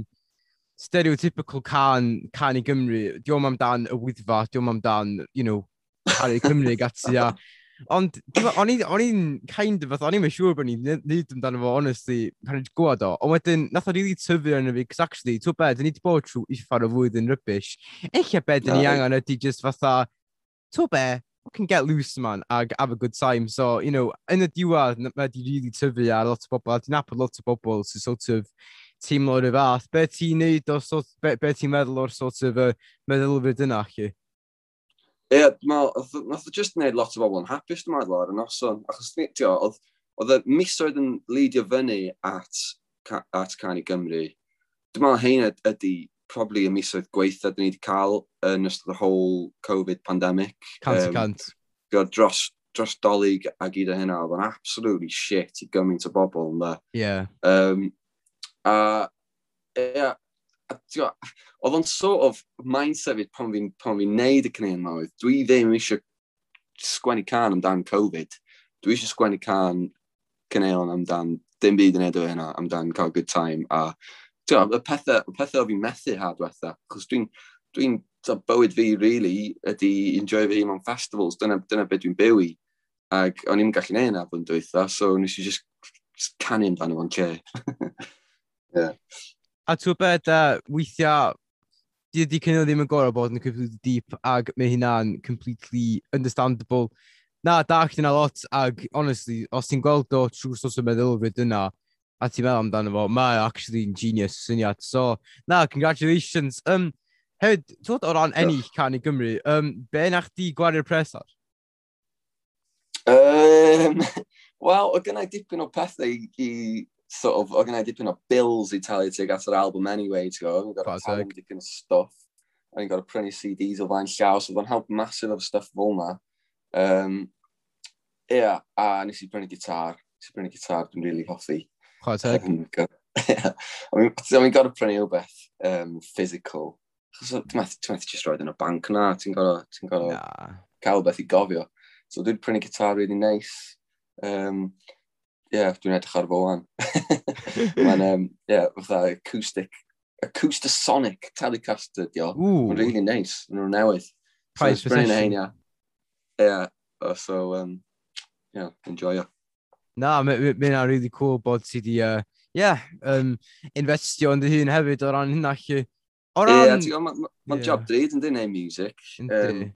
[SPEAKER 1] stereotypical can, can i Gymru. Diolch amdan y wyddfa, diolch amdan, you know, ar ei Cymru gati a... Ond o'n i'n kind of, o'n i'n mynd siŵr bod ni'n neud amdano fo, honestly, pan i'n gwybod o. Ond wedyn, nath o'n really tyfu arno fi, cos actually, to bed, ni wedi bod trwy uffar o flwyddyn rybys. Eich a bed ni angen ydy just fatha, to be, can get loose, man, ag have a good time. So, you know, yn y diwedd, mae wedi really tyfu ar lot o bobl, a di'n apod lot o bobl sy'n sort of teimlo o'r fath. Be ti'n neud o, sort, be, be ti'n meddwl o'r sort of uh, meddylfryd yna, chi?
[SPEAKER 2] Ie, yeah, nath o just wneud lot o bobl yn hapus dwi'n meddwl ar y noson, achos nitio, oedd, oedd y misoedd yn leidio fyny at, at Cani Gymru. Dwi'n meddwl hein ydy probably y misoedd gweitha dyn ni wedi cael yn ystod y whole Covid pandemic.
[SPEAKER 1] Cant um, cant.
[SPEAKER 2] Dros, dros dolyg a gyd o hynna, oedd yn absolutely shit i gymaint o bobl.
[SPEAKER 1] Ie. Yeah.
[SPEAKER 2] Um, a, yeah, oedd o'n sort of mindset fi pan fi'n fi neud y cynnion yma oedd, dwi ddim eisiau sgwennu can amdan Covid. Dwi eisiau sgwennu can cneun amdan dim byd yn edrych hynna, amdan cael good time. A tio, y pethau, y pethau o fi'n methu ha diwetha, chos dwi'n dwi, n, dwi n, bywyd fi, really, ydy enjoy fi mewn festivals, dyna, dyna beth dwi'n byw i. Ac o'n i'n gallu neud yna bod yn dweitha, so nes i just canu amdano fo'n lle. yeah.
[SPEAKER 1] A ti'n gwybod beth, uh, weithiau, di ydi cynnal ddim yn gorau bod yn completely deep ag mae hynna'n completely understandable. Na, da chdi yna lot ag, honestly, os ti'n gweld o trwy sos o meddylfryd yna, a ti'n meddwl amdano fo, mae actually yn genius syniad. So, na, congratulations. Um, hefyd, ti'n o ran ennill can i Gymru, um, be na chdi gwario presar?
[SPEAKER 2] Um, Wel, o gynnau dipyn o pethau i, i sort of, oedd gen dipyn o bills i talu tuag at yr album anyway, ti'n gwybod? Fi'n gorau talu dipyn o stuff. A fi'n gorau prynu CDs o flaen llaw, so oedd o'n help massive of stuff fel yna. Um, Ia, yeah, a nes i brynu gitar. Nes i brynu gitar, dwi'n really hoffi.
[SPEAKER 1] Chwa teg?
[SPEAKER 2] o'n i'n gorau prynu o beth um, physical. Dwi'n methu just roed yn y banc na, ti'n gorau ti nah. cael beth i gofio. So dwi'n prynu gitar really nice. Um, yeah, dwi'n edrych ar fo wan. Mae'n, um, yeah, fatha acoustic, acoustasonic telecaster, dio. Mae'n really nice, yn rhywun newydd.
[SPEAKER 1] Price so, position. Ein,
[SPEAKER 2] yeah. yeah, so, um, yeah, enjoy it.
[SPEAKER 1] Na, mae'n ma really cool bod ti di, uh, yeah, um, investio yn dy hun hefyd o ran hynna chi.
[SPEAKER 2] O ran... Ie, yeah, mae'n ma, ma yeah. job dreid yn dyn ei music. Um,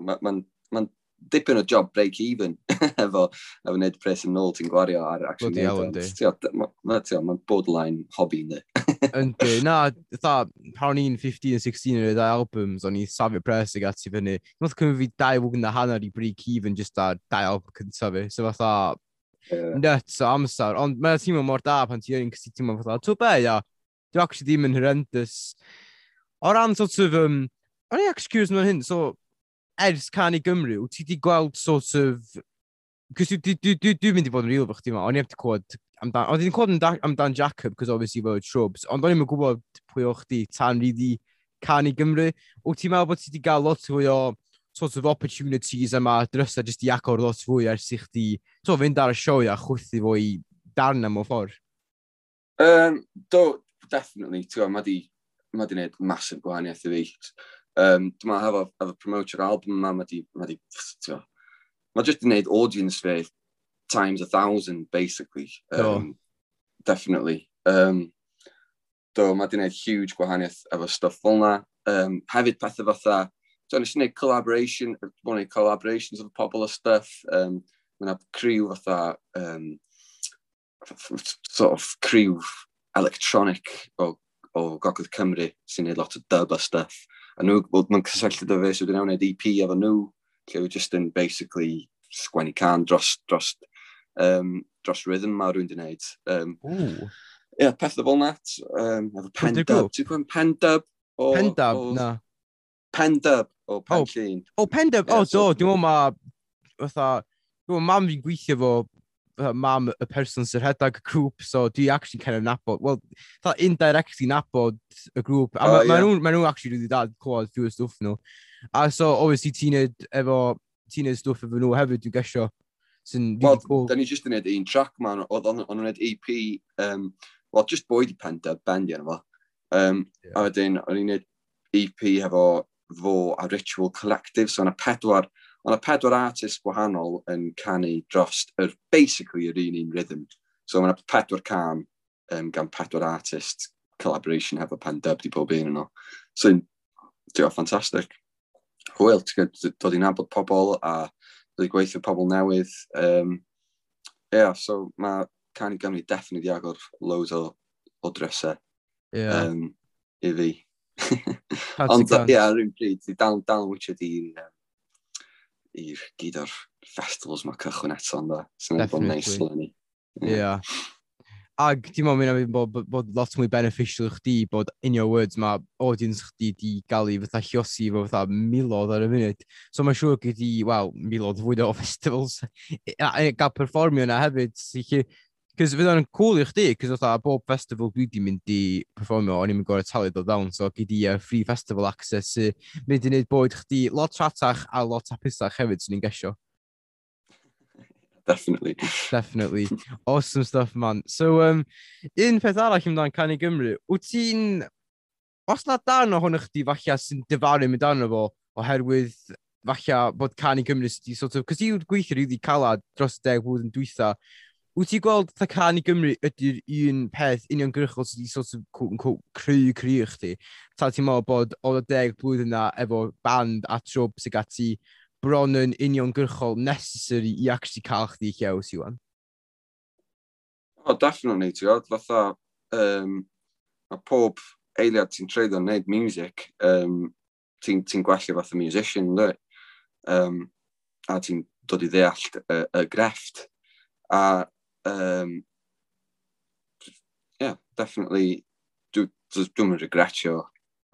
[SPEAKER 2] mae'n ma, ma, ma dipyn o job break even efo, efo wneud pres yn ôl ti'n gwario ar action.
[SPEAKER 1] Bloody hell.
[SPEAKER 2] Mae'n borderline hobby, ni
[SPEAKER 1] yndi, na, dda pan o'n i'n 15 16 yn y ddau albums, o'n i safio pres ag ati fyny. Nodd cymryd fi dau wgyn a hanner i break even just ar dau album cyntaf fi. So fatha, yeah. nuts o amser. Ond mae'n teimlo mor da pan ti'n yn cys teimlo fatha, to be, ia, dwi'n actually ddim yn horrendous. O ran, sort of, um, o'n i excuse mewn hyn, so, ers can i Gymru, wyt ti wedi gweld sort of... Cos dwi'n mynd i fod yn real fo chdi ma, o'n i heb wedi clywed amdan... O'n i'n cwod amdan Jacob, cos obviously fo Shrubs, ond o'n i'n gwybod pwy o'ch di tan rydw i Canu Gymru. Wyt ti'n meddwl bod ti wedi cael lot fwy o sort of opportunities yma, drysa jyst i agor lot fwy ers i chdi so, fynd ar y sioe a chwythu fo i darn am o ffordd?
[SPEAKER 2] Um, do, definitely, ti'n gwybod, mae di, ma di wneud massive gwahaniaeth i fi. Um, dwi'n meddwl hefo, hefo promoter album yma, mae di, ma di, mae just yn gwneud audience fe times a thousand, basically. Um, oh. Definitely. Um, do, mae di neud huge gwahaniaeth efo stuff fel yna. Um, hefyd pethau fatha, dwi'n nes neud collaboration, one of collaborations of pobl o stuff. Um, mae yna criw fatha, um, sort of criw electronic o, o Gogledd Cymru sy'n gwneud lot o dub a stuff a nhw, wel, mae'n cysylltu dy fe, so dwi'n wneud EP efo nhw, lle wyt just yn basically sgwennu can dros, dros, um, dros rhythm ma rwy'n di wneud. Um, Ie, yeah, pethau fel nat, um, efo pen dub. Ti'n gwybod pen dub?
[SPEAKER 1] O, pen dub, na.
[SPEAKER 2] Pen dub o oh. pen oh. llun.
[SPEAKER 1] O, pen dub, oh, o, do, dwi'n meddwl ma, fatha, dwi'n meddwl mam fi'n gweithio fo mam y person sy'n rhedeg y grŵp, so di actually kind of nabod, well, ta indirectly nabod y grŵp, a uh, maen ma nhw'n ma nhw actually really dad clywed fwy o stwff nhw. A so, obviously, ti'n neud efo, ti'n neud stwff efo nhw hefyd, dwi'n gesio, sy'n
[SPEAKER 2] really well, cool. da ni jyst yn neud un track, man, oedd o'n neud EP, um, well, just boi di penta, bend i fo. Um, yeah. A wedyn, o'n i'n neud EP hefo fo a Ritual Collective, so yna pedwar Ond y pedwar artist gwahanol yn canu dros yr basically yr un un rhythm. So mae yna pedwar cam um, gan pedwar artist collaboration hefo pan dub di pob un yno. So, diolch, ffantastig. Hwyl, ti'n dod i nabod pobl a dod i gweithio pobl newydd. Um, yeah, so mae can i Gymru definitely agor loads o, o drysau yeah. um, i fi. Ond, ie, yeah, rhywun pryd, dal, dal wytio di'n um, i'r gyd o'r festivals mae cychwyn eto yn da. Sy'n edrych bod neis fel ni.
[SPEAKER 1] Ie. Ag dim ond mynd am bod, bod lot mwy beneficial i chdi bod in your words mae audience chdi di gael i fatha llosi fo fatha milodd ar y munud. So mae'n siŵr gyd i, wel, milodd fwy o festivals. gael performio yna hefyd, sy'n Cys fydd o'n cool i chdi, cys oedd bob festival dwi wedi mynd i performio, o'n i'n mynd gorau talu ddod fewn, so gyd i uh, free festival access sy'n uh, mynd i wneud bod chdi lot tratach a lot hapusach hefyd sy'n ni'n gesio.
[SPEAKER 2] Definitely.
[SPEAKER 1] Definitely. Awesome stuff, man. So, um, un peth arall amdano Canu Gymru, wyt ti'n... Os na darn ohono chdi falle sy'n dyfaru mynd arno fo, oherwydd falle bod Canu Gymru sydd wedi sort of... Cos i gweithio rydw i calad dros y deg blwyddyn dwytha, wyt ti'n gweld fatha can i Gymru ydy'r un peth uniongyrchol sydd wedi sort of quote unquote creu career chdi? Ta ti'n meddwl bod o deg blwyddyn yna efo band a trwb sy'n gati bron yn uniongyrchol necessary i actually cael chdi llew si wan?
[SPEAKER 2] O, oh, definitely, ti'n gwybod, fatha, um, mae pob eiliad ti'n treud o'n neud music, um, ti'n ti gwella fath o musician, dwi. Um, a ti'n dod i ddeall y, y grefft. A um, yeah, definitely, dwi'n dwi, dwi regretio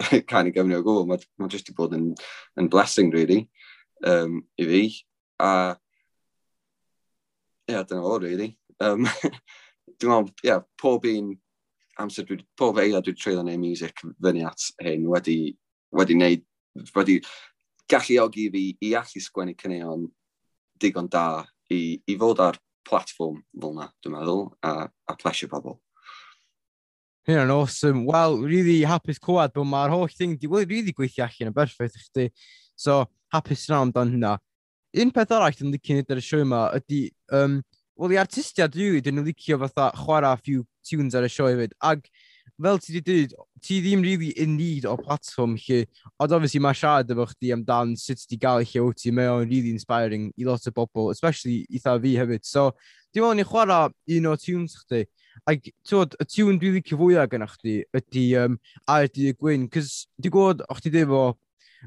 [SPEAKER 2] cael ei o gwbl, Mae ma jyst i bod yn, yn blessing, really, um, i fi. A, ie, yeah, dyna o, really. Um, dwi'n meddwl, ie, yeah, pob un amser, dwi, pob eila dwi'n treulio neu music fyny at hyn wedi, wedi wneud, wedi galluogi fi i allu sgwennu cyneuon digon da i, i fod ar platform fel yna, dwi'n meddwl, a, a plesio pobl.
[SPEAKER 1] Hyn yn awesome. Wel, really hapus cwad, bod mae'r holl thing wedi well, really gweithio allan yn berffaith i chdi. So, hapus yna amdan hynna. Un peth arall yn licio nid ar y sioe yma ydy, um, wel, i artistiad rili, really, dyn nhw'n licio fatha chwarae a few tunes ar y sioe fyd. Ac fel ti wedi dweud, ti ddim really in need o platform lle, ond obviously mae siarad efo chdi amdan sut ti gael eich o ti, mae o'n really inspiring i lot o bobl, especially eitha fi hefyd. So, dim ond i chwarae un o tunes chdi, ac tywod, y tune dwi'n licio fwyaf gyda chdi ydy um, ar Dydd Gwyn, cys di gwybod o'ch ti ddim o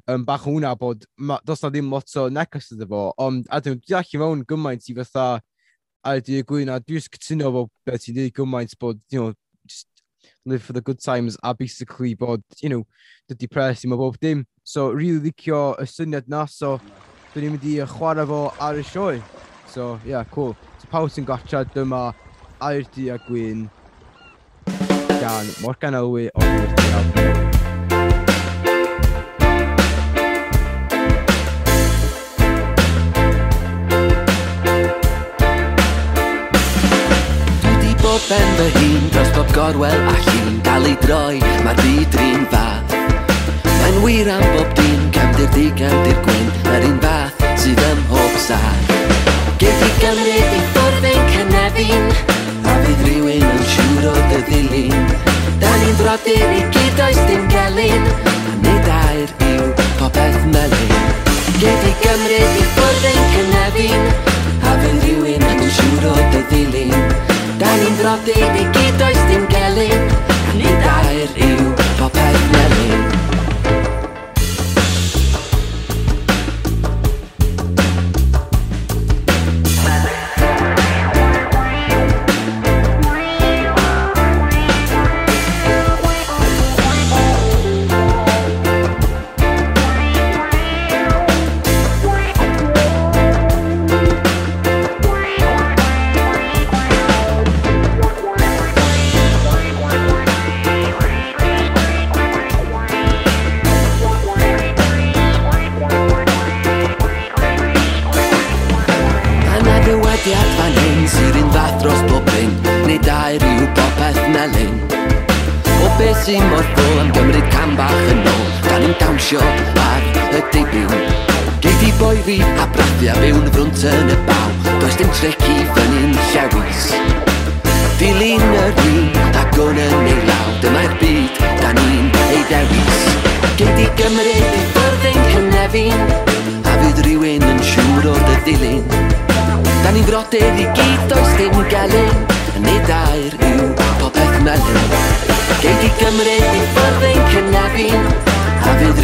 [SPEAKER 1] um, bach hwnna bod ma, does na ddim lot o neges ydw fo, ond a dwi'n deall i mewn gymaint i fatha Aer Dydd Gwyn, a dwi'n cytuno fo beth ti'n dweud gymaint bod, you know, live for the good times a basically bod, you know, dydy pres i mae bob dim. So, really licio y syniad na, so dyn ni'n mynd i chwarae fo ar y sioe. So, yeah, cool. So, pawb sy'n gotcha, dyma Aerdi a Gwyn gan Morgan Elwy o'r Aerdi a Gwyn.
[SPEAKER 3] ben fy hun Dros bob gorwel a llun Dal i droi, mae'r byd rhan fath Mae'n wir am bob dyn. Camdir di, camdir gwyn Yr un fath sydd ym mhob sath Gyd i gymryd i ffwrdd ein cynefin A fydd rhywun yn siŵr o dy ddilyn. Da ni'n brodyr i gyd oes dim gelyn A nid air i'w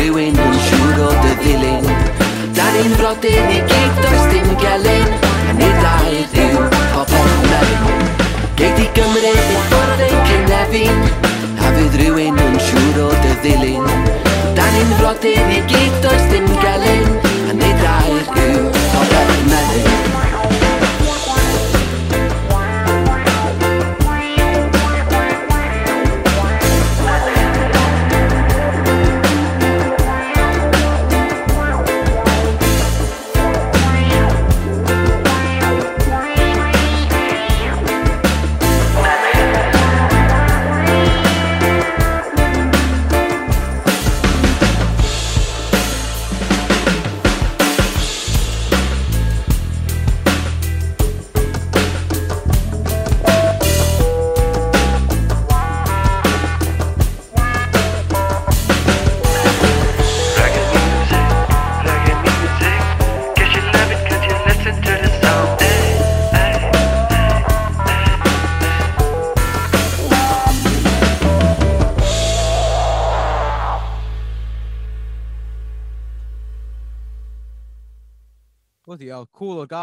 [SPEAKER 3] rhywun yn siŵr o dy ddilyn. Da ni'n flodyn i gyd does dim gelyn. A ni dau yw pobl mewn Geid i gymryd i ffwrdd ein cynefin. A fydd rhywun yn siŵr o dy ddilyn. Da ni'n flodyn i gyd does dim gelyn.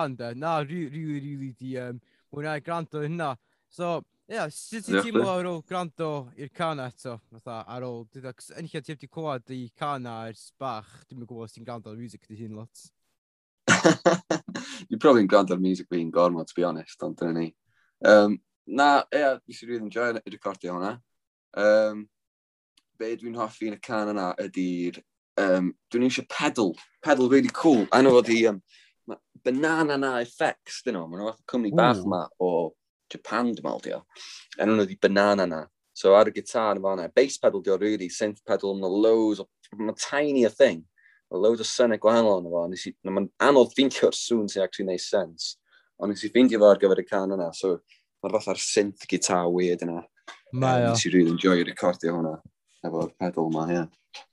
[SPEAKER 1] ond, na, really, really rili di um, mwynhau gwrando hynna. So, ie, yeah, sut ti'n teimlo ar ôl gwrando i'r can eto, fatha, ar ôl, yn lle ti wedi clywed i can ers bach, dwi'n gwybod os ti'n gwrando ar music dy hun lot.
[SPEAKER 2] Dwi'n probably yn gwrando ar music fi'n gormod, to be honest, ond dyna ni. Um, na, ie, yeah, dwi'n really enjoy y recordio hwnna. Um, be dwi'n hoffi yn y can yna ydy'r... Um, dwi'n eisiau pedal, pedal really cool. I know fod i um, Banana Na Effects, dyn nhw. Mae'n nhw fath o cwmni bach
[SPEAKER 1] hmm.
[SPEAKER 2] yma o Japan, dim ond, dio. Enw nhw di Banana na. So ar y gitar yn fanna, bass pedal dio really, synth pedal, mae'n loads, mae'n tiny a thing. Mae loads o synau gwahanol yn efo. Mae'n anodd ffeindio'r sŵn sy'n actually neud sense. Ond nes i ffeindio fo ar gyfer y can yna, so mae'n fath ar synth gitar weird yna.
[SPEAKER 1] Mae o.
[SPEAKER 2] Nes i really enjoy recordio hwnna, efo'r pedal yma, ie. Yeah.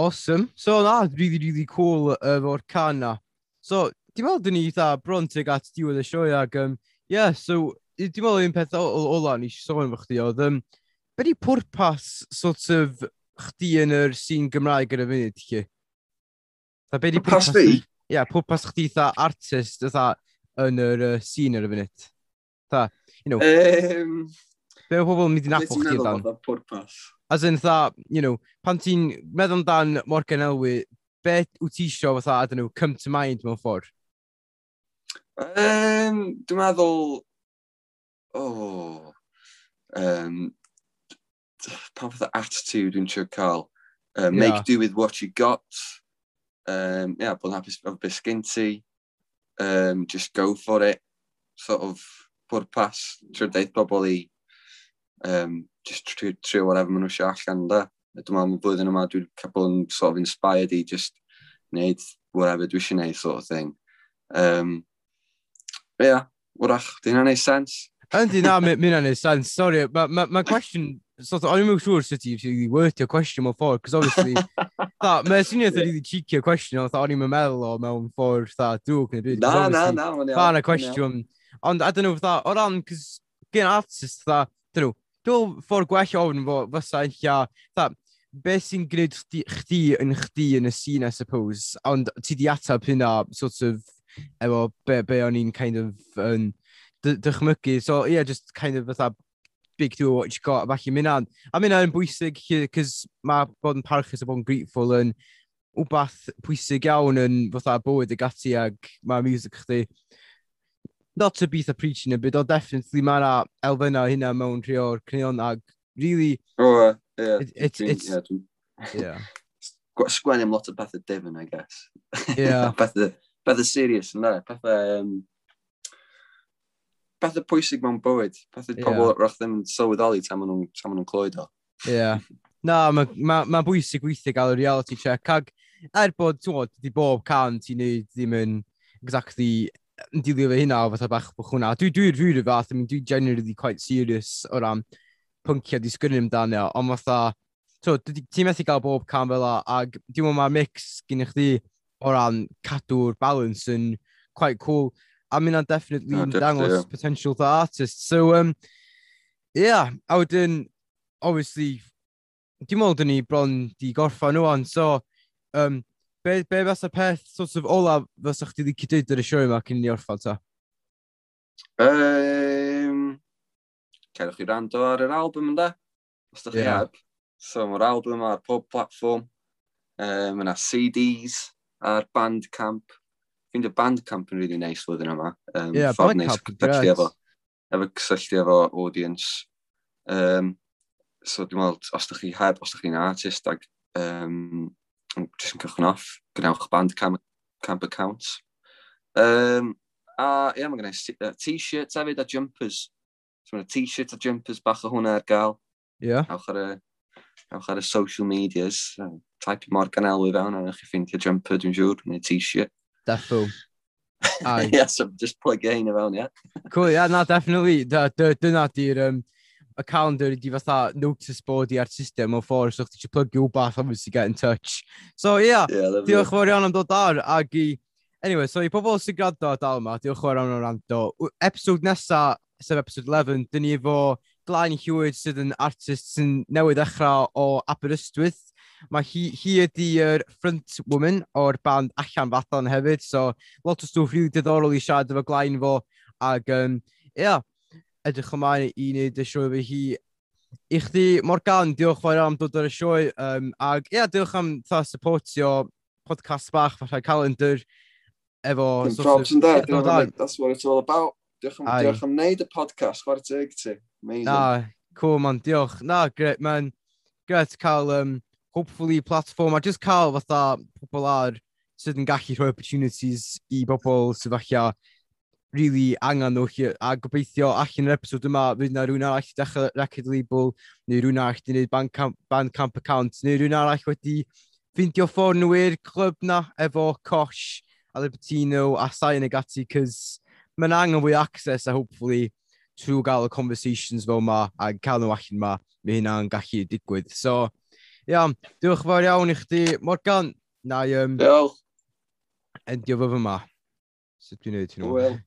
[SPEAKER 1] Awesome. So na, really, really cool efo'r can na. So, Dwi'n meddwl dyn ni eitha bron tuag at diwedd y sioe ac, um, yeah, so, dwi'n meddwl un peth ola ni eisiau sôn efo chdi oedd, um, be di pwrpas sort of chdi yn yr sîn Gymraeg yn y funud, chi? Da, be di
[SPEAKER 2] pwrpas fi?
[SPEAKER 1] Ie, yeah, pwrpas chdi eitha artist eitha yn yr uh, sîn yn y funud. Da, you know.
[SPEAKER 2] Um,
[SPEAKER 1] Be o pobl yn mynd i'n
[SPEAKER 2] apol
[SPEAKER 1] chdi amdan?
[SPEAKER 2] Beth pwrpas?
[SPEAKER 1] As in, tha, you know, pan ti'n meddwl amdan Morgan Elwy, be wyt ti isio fatha, I don't know, come to mind mewn ffordd?
[SPEAKER 2] Um, dwi'n meddwl... Oh, um, pa fath o attitude dwi'n siŵr cael? Uh, make
[SPEAKER 1] yeah.
[SPEAKER 2] do with what you got. Um, yeah, bod yn hapus o bisgyn ti. Um, just go for it. Sort of pwrpas. Trwy'r deith pobl i um, just trio, trio whatever maen nhw eisiau allan da. Dwi'n meddwl mae blwyddyn yma dwi'n cael yn sort of inspired i just wneud whatever dwi eisiau wneud sort of thing. Um, Ie, yeah, wrach, di hynna'n neud sens?
[SPEAKER 1] Yndi, na, mi hynna'n neud sens. Sorry, mae ma, ma question sort of, o'n i'n mynd siŵr sut i worth your question mewn ffordd, cos obviously, tha, mae'n syniad yeah. really cheeky o question, ond o'n i'n mynd meddwl o mewn ffordd, tha, dwg, neu byd.
[SPEAKER 2] Na, na, na, na.
[SPEAKER 1] Fan y cwestiwn. Ond, I don't know, tha, o ran, cos, gen artist, tha, dyn nhw, dwi'n ffordd gwell ofyn fo, fysa yn lla, tha, beth sy'n gwneud chdi, chdi yn chdi yn y scene, I suppose, ond ti di atab hynna, sort of, efo be, be o'n i'n kind of um, dychmygu. So, yeah, just kind of fatha big to what you got, falle mynd an. A mynd an bwysig, cys mae bod yn parchus a bod yn grateful yn wbath pwysig iawn yn fatha bywyd y gati ag mae music chdi. Not to beat a preaching a bit, o definitely mae yna elfennau hynna mewn rhi o'r cneon ag really...
[SPEAKER 2] Oh, uh,
[SPEAKER 1] yeah. It,
[SPEAKER 2] it,
[SPEAKER 1] it's, yeah.
[SPEAKER 2] yeah. Sgwennu am lot o bethau Devon, I guess.
[SPEAKER 1] Yeah.
[SPEAKER 2] bethau pethau serious yna, pethau... Um, pethau pwysig mewn bywyd, pethau
[SPEAKER 1] yeah.
[SPEAKER 2] pobl rach ddim yn sylweddoli tan maen nhw'n clywed o. Ie.
[SPEAKER 1] Yeah. Na, mae ma, ma bwysig weithio gael y reality check. Ag er bod, ti'n gwybod, di bob can ti'n neud ddim yn exactly yn dilio fe hynna o fatha bach bwch hwnna. Dwi dwi'n dwi, rhyw fath, I mean, dwi generally quite serious o ran pynciau di sgwrnu amdano, ond fatha, so, ti'n methu gael bob can fel a, ag dwi'n meddwl mae'r mix gyn i chdi o ran cadw'r balance yn quite cool. A mynd am definitely
[SPEAKER 2] no,
[SPEAKER 1] yn dangos
[SPEAKER 2] yeah.
[SPEAKER 1] potential for artists. So, um, yeah, a wedyn, obviously, dim ond ni bron di gorffa nhw on, so, um, be, be fas y peth sort of ola fysa chdi wedi cydwyd ar y sioe yma cyn ni orffan ta?
[SPEAKER 2] Um, cerwch chi rando ar yr album ynda, os da chi
[SPEAKER 1] yeah.
[SPEAKER 2] heb. So mae'r album ar pob platform, um, mae yna CDs, a'r Bandcamp. Fi'n dweud Bandcamp yn really nice flwyddyn yma. Um,
[SPEAKER 1] yeah,
[SPEAKER 2] ffordd neis cysylltu efo, efo cysylltu efo audience. Um, so dwi'n meddwl, os ydych chi heb, os ydych chi'n artist ag um, jyst yn cychwyn off, gwnewch Bandcamp camp account. Um, a ie, yeah, mae gennau t-shirts hefyd a jumpers. So mae t-shirts a jumpers bach o hwnna ar gael.
[SPEAKER 1] Ie.
[SPEAKER 2] Yeah. Awch ar y ewch ar y social medias, uh, type Morgan Elwy fewn, a chi ffeindio jumper, dwi'n siŵr, neu t-shirt.
[SPEAKER 1] Defo.
[SPEAKER 2] yeah, so just plug ein o fewn, ie. Yeah.
[SPEAKER 1] cool, yeah, na, definitely. Dyna di'r um, y calendar ydi fatha notice board i ar system o ffordd so chdi eisiau plygio wbath obviously get in touch. So ia,
[SPEAKER 2] yeah, yeah
[SPEAKER 1] diolch fawr iawn am dod ar ag i... Anyway, so i pobl sy'n gwrando dal yma, diolch fawr iawn am rando. Episode nesa, sef episode 11, dyn ni efo blaen Hewitt sydd yn artist sy'n newydd ddechrau o Aberystwyth. Mae hi, hi ydy'r front woman o'r band allan fathan hefyd, so lot o stwff rili diddorol i siarad efo glaen fo, ac um, yeah, edrych ymlaen i wneud y sioe fe hi. I chdi, Morgan, diolch fawr am dod ar y sioe, um, ac ia, diolch am tha supportio podcast bach, fatha calendar, efo...
[SPEAKER 2] Dim probs yn da, that's what it's all about. Diolch am, diolch am wneud y podcast, chwarae teg ti. Amazing.
[SPEAKER 1] Na, cool man, diolch. Na, great man. Gret cael, um, hopefully, platform a just cael fatha pobl ar sydd yn gallu rhoi opportunities i bobl sydd falle really angen nhw chi, a gobeithio allan yr episod yma, fydd na rhywun arall dechrau record label, neu rhywun arall wedi gwneud Bandcamp, Bandcamp account, neu rhywun arall wedi ffeindio ffordd nhw i'r clwb na efo Cosh a Libertino a Sai Negati, cys mae'n angen fwy access a hopefully trwy gael y conversations fel yma a cael nhw allan yma, mae hynna'n gallu digwydd. So, ia, diolch fawr iawn i chdi, Morgan. Na i... Um,
[SPEAKER 2] diolch.
[SPEAKER 1] Endio fo fy ma. Sut dwi'n neud hwnnw?
[SPEAKER 2] Wel.